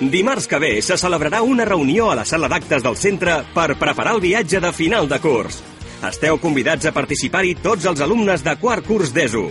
Dimarts que ve se celebrarà una reunió a la sala d'actes del centre per preparar el viatge de final de curs. Esteu convidats a participar-hi tots els alumnes de quart curs d'ESO.